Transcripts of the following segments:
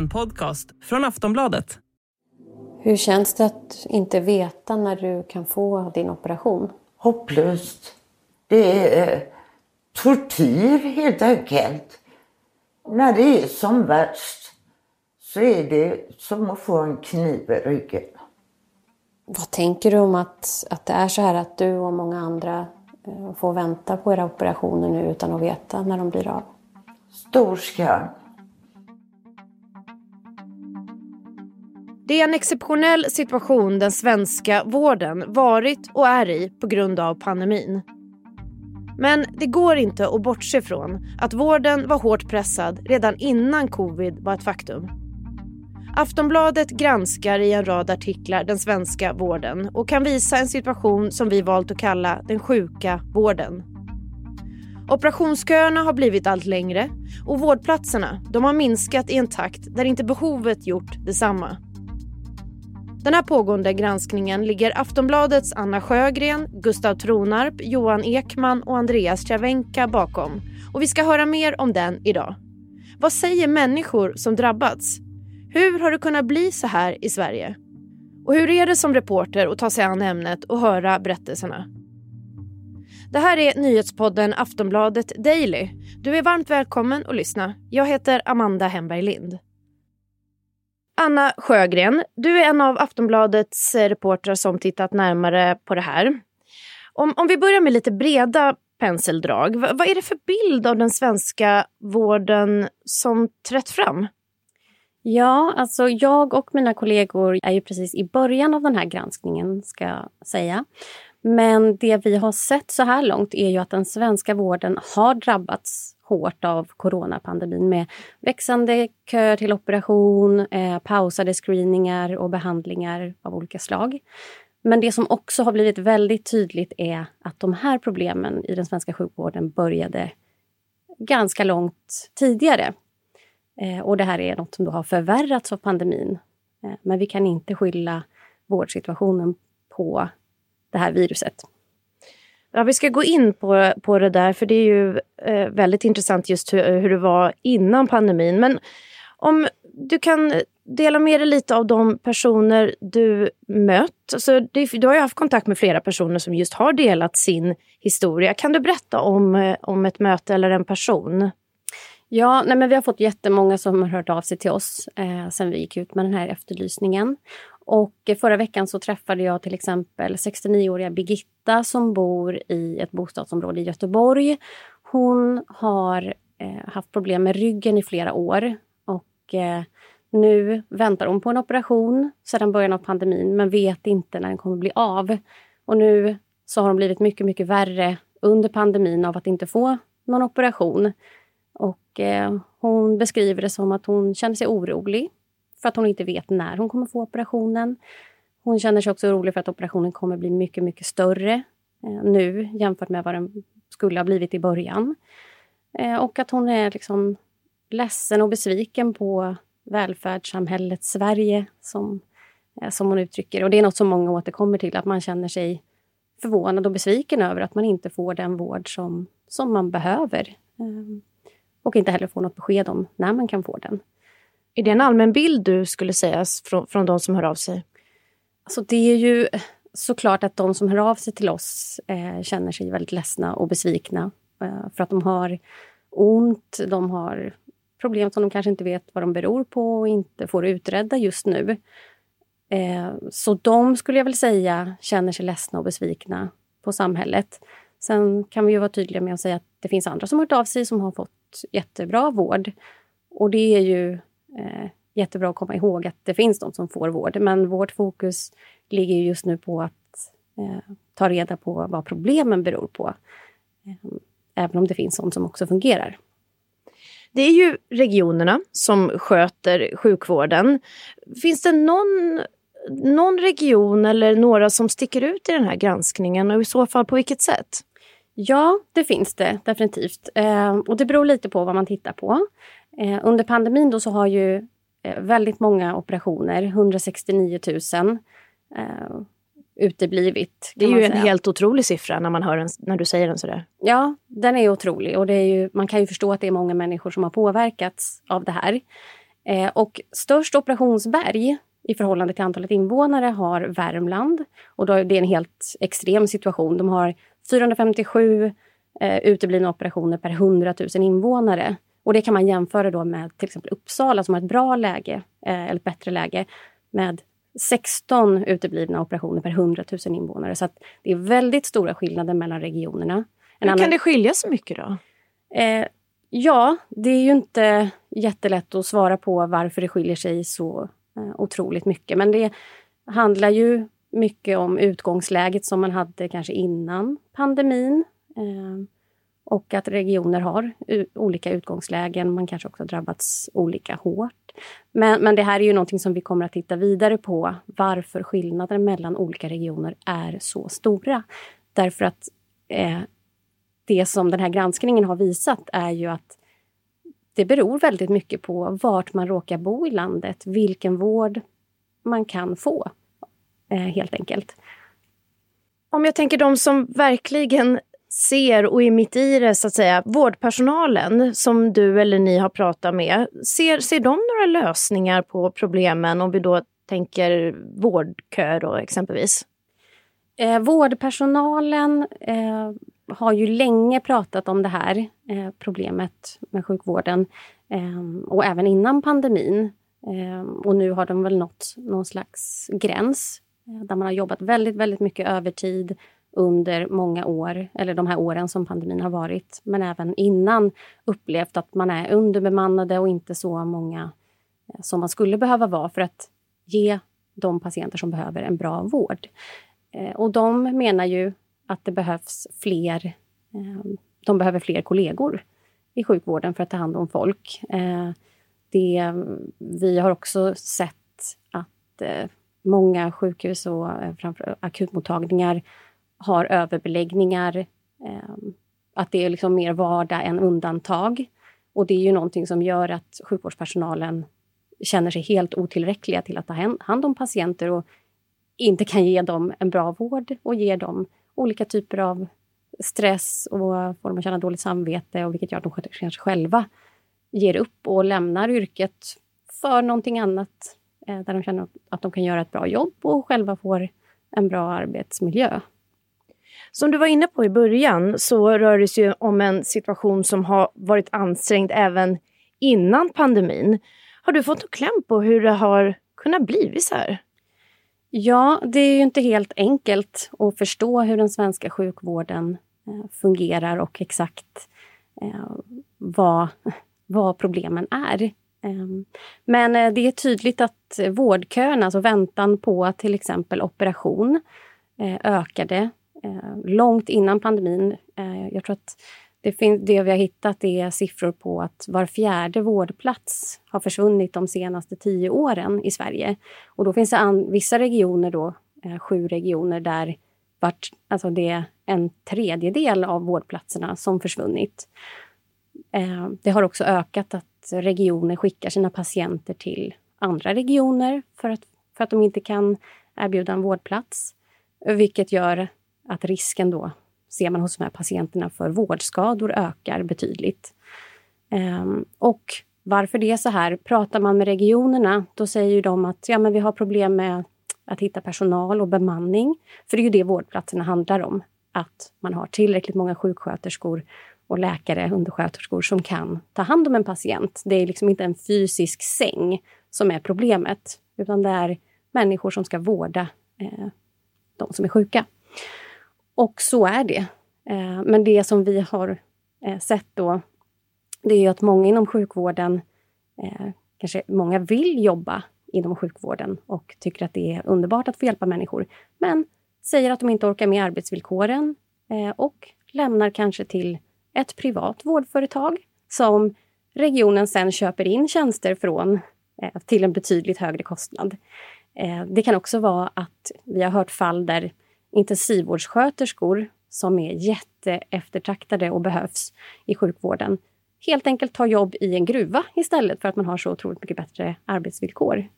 En podcast från Aftonbladet. Hur känns det att inte veta när du kan få din operation? Hopplöst. Det är tortyr helt enkelt. När det är som värst så är det som att få en kniv i ryggen. Vad tänker du om att, att det är så här att du och många andra eh, får vänta på era operationer nu utan att veta när de blir av? Stor skam. Det är en exceptionell situation den svenska vården varit och är i på grund av pandemin. Men det går inte att bortse från att vården var hårt pressad redan innan covid var ett faktum. Aftonbladet granskar i en rad artiklar den svenska vården och kan visa en situation som vi valt att kalla den sjuka vården. Operationsköerna har blivit allt längre och vårdplatserna de har minskat i en takt där inte behovet gjort detsamma. Den här pågående granskningen ligger Aftonbladets Anna Sjögren, Gustav Tronarp, Johan Ekman och Andreas Cervenka bakom. Och vi ska höra mer om den idag. Vad säger människor som drabbats? Hur har det kunnat bli så här i Sverige? Och hur är det som reporter att ta sig an ämnet och höra berättelserna? Det här är nyhetspodden Aftonbladet Daily. Du är varmt välkommen att lyssna. Jag heter Amanda Hemberg Lind. Anna Sjögren, du är en av Aftonbladets reportrar som tittat närmare på det här. Om, om vi börjar med lite breda penseldrag, vad, vad är det för bild av den svenska vården som trätt fram? Ja, alltså jag och mina kollegor är ju precis i början av den här granskningen, ska jag säga. Men det vi har sett så här långt är ju att den svenska vården har drabbats hårt av coronapandemin med växande köer till operation, eh, pausade screeningar och behandlingar av olika slag. Men det som också har blivit väldigt tydligt är att de här problemen i den svenska sjukvården började ganska långt tidigare. Eh, och det här är något som då har förvärrats av pandemin. Eh, men vi kan inte skylla vårdsituationen på det här viruset. Ja, vi ska gå in på, på det där, för det är ju eh, väldigt intressant just hur, hur det var innan pandemin. Men om du kan dela med dig lite av de personer du mött. Alltså, du har ju haft kontakt med flera personer som just har delat sin historia. Kan du berätta om, eh, om ett möte eller en person? Ja, nej men vi har fått jättemånga som har hört av sig till oss eh, sen vi gick ut med den här efterlysningen. Och förra veckan så träffade jag till exempel 69-åriga Birgitta som bor i ett bostadsområde i Göteborg. Hon har eh, haft problem med ryggen i flera år och eh, nu väntar hon på en operation sedan början av pandemin men vet inte när den kommer bli av. Och nu så har hon blivit mycket, mycket värre under pandemin av att inte få någon operation. Och eh, hon beskriver det som att hon känner sig orolig för att hon inte vet när hon kommer få operationen. Hon känner sig också orolig för att operationen kommer bli mycket, mycket större eh, nu jämfört med vad den skulle ha blivit i början. Eh, och att hon är liksom ledsen och besviken på välfärdssamhället Sverige som, eh, som hon uttrycker. Och det är något som många återkommer till, att man känner sig förvånad och besviken över att man inte får den vård som, som man behöver. Eh, och inte heller får något besked om när man kan få den. Är det en allmän bild du skulle säga från, från de som hör av sig? Alltså det är ju eh, såklart att de som hör av sig till oss eh, känner sig väldigt ledsna och besvikna. Eh, för att de har ont, de har problem som de kanske inte vet vad de beror på och inte får utredda just nu. Eh, så de skulle jag väl säga känner sig ledsna och besvikna på samhället. Sen kan vi ju vara tydliga med att säga att det finns andra som har hört av sig som har fått jättebra vård. Och det är ju eh, jättebra att komma ihåg att det finns de som får vård. Men vårt fokus ligger just nu på att eh, ta reda på vad problemen beror på. Eh, även om det finns sånt som också fungerar. Det är ju regionerna som sköter sjukvården. Finns det någon, någon region eller några som sticker ut i den här granskningen och i så fall på vilket sätt? Ja, det finns det definitivt. Eh, och det beror lite på vad man tittar på. Eh, under pandemin då så har ju eh, väldigt många operationer, 169 000, eh, uteblivit. Det är ju en helt otrolig siffra när, man hör en, när du säger den sådär. Ja, den är otrolig och det är ju, man kan ju förstå att det är många människor som har påverkats av det här. Eh, och störst operationsberg i förhållande till antalet invånare har Värmland. Och då är det en helt extrem situation. De har 457 eh, uteblivna operationer per 100 000 invånare. Och det kan man jämföra då med till exempel Uppsala som har ett bra läge, eh, eller bättre läge, med 16 uteblivna operationer per 100 000 invånare. Så det är väldigt stora skillnader mellan regionerna. En Hur annan... kan det skilja så mycket då? Eh, ja, det är ju inte jättelätt att svara på varför det skiljer sig så eh, otroligt mycket. Men det handlar ju mycket om utgångsläget som man hade kanske innan pandemin. Eh, och att regioner har olika utgångslägen. Man kanske också drabbats olika hårt. Men, men det här är ju någonting som vi kommer att titta vidare på. Varför skillnaderna mellan olika regioner är så stora. Därför att eh, det som den här granskningen har visat är ju att det beror väldigt mycket på vart man råkar bo i landet, vilken vård man kan få, eh, helt enkelt. Om jag tänker de som verkligen ser och är mitt i det, så att säga, vårdpersonalen som du eller ni har pratat med, ser, ser de några lösningar på problemen om vi då tänker vårdköer då, exempelvis? Eh, vårdpersonalen eh, har ju länge pratat om det här eh, problemet med sjukvården eh, och även innan pandemin. Eh, och nu har de väl nått någon slags gräns eh, där man har jobbat väldigt, väldigt mycket övertid under många år, eller de här åren som pandemin har varit, men även innan upplevt att man är underbemannade och inte så många eh, som man skulle behöva vara för att ge de patienter som behöver en bra vård. Eh, och de menar ju att det behövs fler, eh, de behöver fler kollegor i sjukvården för att ta hand om folk. Det, vi har också sett att många sjukhus och framför akutmottagningar har överbeläggningar. Eh, att det är liksom mer vardag än undantag. Och det är ju någonting som gör att sjukvårdspersonalen känner sig helt otillräckliga till att ta hand om patienter och inte kan ge dem en bra vård och ge dem olika typer av stress och får dem att känna dåligt samvete och vilket gör att de kanske själva ger upp och lämnar yrket för någonting annat eh, där de känner att de kan göra ett bra jobb och själva får en bra arbetsmiljö. Som du var inne på i början så rör det sig om en situation som har varit ansträngd även innan pandemin. Har du fått kläm på hur det har kunnat bli så här? Ja, det är ju inte helt enkelt att förstå hur den svenska sjukvården eh, fungerar och exakt eh, vad, vad problemen är. Ehm, men eh, det är tydligt att vårdköerna, alltså väntan på till exempel operation, ökade Eh, långt innan pandemin. Eh, jag tror att det, det vi har hittat är siffror på att var fjärde vårdplats har försvunnit de senaste tio åren i Sverige. Och då finns det an, vissa regioner, då, eh, sju regioner, där vart, alltså det är en tredjedel av vårdplatserna som försvunnit. Eh, det har också ökat att regioner skickar sina patienter till andra regioner för att, för att de inte kan erbjuda en vårdplats. Vilket gör att risken då, ser man hos de här patienterna, för vårdskador ökar betydligt. Ehm, och varför det är så här, pratar man med regionerna, då säger de att ja, men vi har problem med att hitta personal och bemanning. För det är ju det vårdplatserna handlar om. Att man har tillräckligt många sjuksköterskor och läkare, undersköterskor som kan ta hand om en patient. Det är liksom inte en fysisk säng som är problemet, utan det är människor som ska vårda eh, de som är sjuka. Och så är det. Eh, men det som vi har eh, sett då, det är att många inom sjukvården, eh, kanske många vill jobba inom sjukvården och tycker att det är underbart att få hjälpa människor. Men säger att de inte orkar med arbetsvillkoren och lämnar kanske till ett privat vårdföretag som regionen sen köper in tjänster från till en betydligt högre kostnad. Det kan också vara att vi har hört fall där intensivvårdssköterskor som är jätteeftertraktade och behövs i sjukvården helt enkelt tar jobb i en gruva istället för att man har så otroligt mycket bättre arbetsvillkor.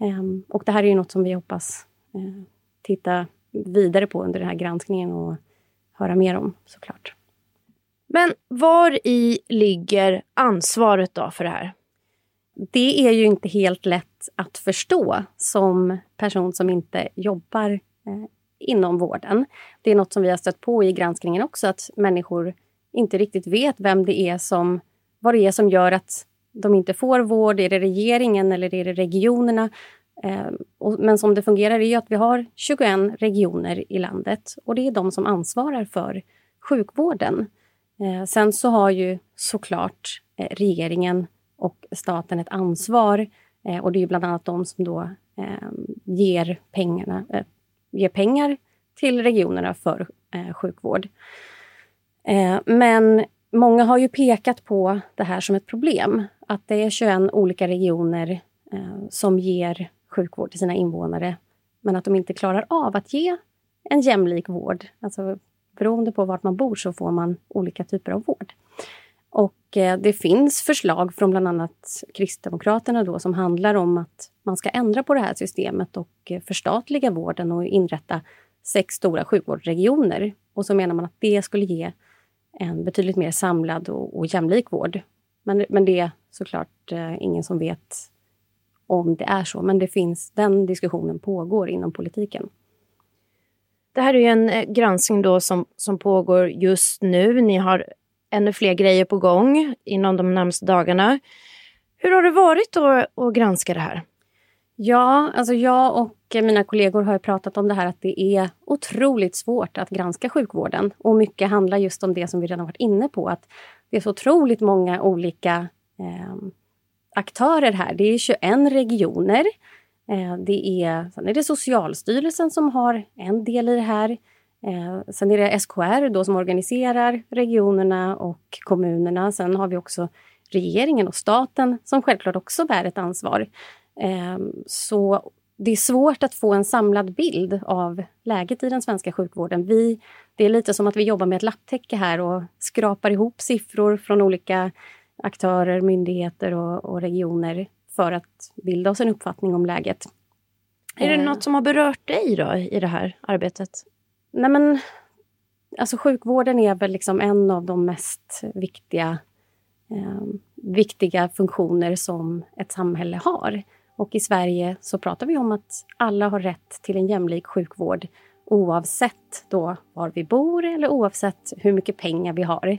Ehm, och det här är ju något som vi hoppas eh, titta vidare på under den här granskningen och höra mer om såklart. Men var i ligger ansvaret då för det här? det är ju inte helt lätt att förstå som person som inte jobbar eh, inom vården. Det är något som vi har stött på i granskningen också, att människor inte riktigt vet vem det är som, vad det är som gör att de inte får vård. Är det regeringen eller är det regionerna? Ehm, men som det fungerar är ju att vi har 21 regioner i landet och det är de som ansvarar för sjukvården. Ehm, sen så har ju såklart eh, regeringen och staten ett ansvar eh, och det är bland annat de som då ehm, ger, pengarna, eh, ge pengar till regionerna för eh, sjukvård. Eh, men många har ju pekat på det här som ett problem. Att det är 21 olika regioner eh, som ger sjukvård till sina invånare men att de inte klarar av att ge en jämlik vård. Alltså, beroende på vart man bor så får man olika typer av vård. Och eh, det finns förslag från bland annat Kristdemokraterna då som handlar om att man ska ändra på det här systemet och eh, förstatliga vården och inrätta sex stora sjukvårdsregioner. Och så menar man att det skulle ge en betydligt mer samlad och, och jämlik vård. Men, men det är såklart eh, ingen som vet om det är så. Men det finns, den diskussionen pågår inom politiken. Det här är ju en eh, granskning då som, som pågår just nu. Ni har ännu fler grejer på gång inom de närmaste dagarna. Hur har det varit då att granska det här? Ja, alltså jag och mina kollegor har pratat om det här att det är otroligt svårt att granska sjukvården. Och mycket handlar just om det som vi redan varit inne på, att det är så otroligt många olika eh, aktörer här. Det är 21 regioner. Eh, det är, sen är det Socialstyrelsen som har en del i det här. Eh, sen är det SKR då som organiserar regionerna och kommunerna. Sen har vi också regeringen och staten som självklart också bär ett ansvar. Eh, så det är svårt att få en samlad bild av läget i den svenska sjukvården. Vi, det är lite som att vi jobbar med ett lapptäcke här och skrapar ihop siffror från olika aktörer, myndigheter och, och regioner för att bilda oss en uppfattning om läget. Är det eh. något som har berört dig då i det här arbetet? Nej men, alltså sjukvården är väl liksom en av de mest viktiga, eh, viktiga funktioner som ett samhälle har. Och i Sverige så pratar vi om att alla har rätt till en jämlik sjukvård oavsett då var vi bor eller oavsett hur mycket pengar vi har.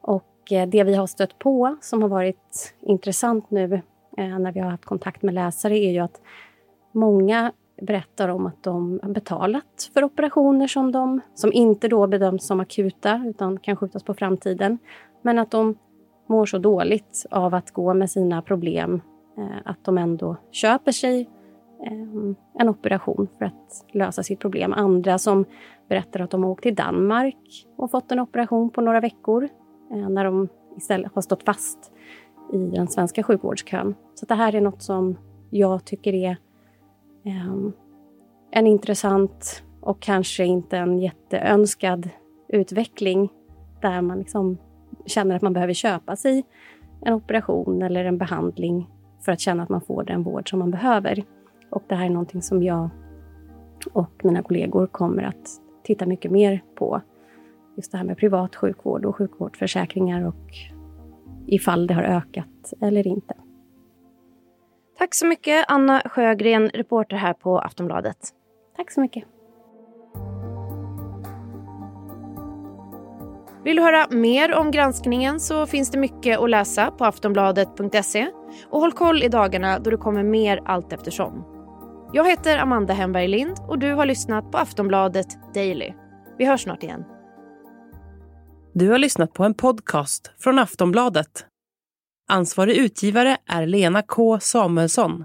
Och eh, det vi har stött på som har varit intressant nu eh, när vi har haft kontakt med läsare är ju att många berättar om att de har betalat för operationer som, de, som inte då bedöms som akuta utan kan skjutas på framtiden. Men att de mår så dåligt av att gå med sina problem Eh, att de ändå köper sig eh, en operation för att lösa sitt problem. Andra som berättar att de har åkt till Danmark och fått en operation på några veckor eh, när de istället har stått fast i den svenska sjukvårdskön. Så det här är något som jag tycker är ehm, en intressant och kanske inte en jätteönskad utveckling där man liksom känner att man behöver köpa sig en operation eller en behandling för att känna att man får den vård som man behöver. Och det här är någonting som jag och mina kollegor kommer att titta mycket mer på. Just det här med privat sjukvård och sjukvårdsförsäkringar och ifall det har ökat eller inte. Tack så mycket Anna Sjögren, reporter här på Aftonbladet. Tack så mycket. Vill du höra mer om granskningen så finns det mycket att läsa på aftonbladet.se och håll koll i dagarna då det kommer mer allt eftersom. Jag heter Amanda Hemberg Lind och du har lyssnat på Aftonbladet Daily. Vi hörs snart igen. Du har lyssnat på en podcast från Aftonbladet Ansvarig utgivare är Lena K Samuelsson.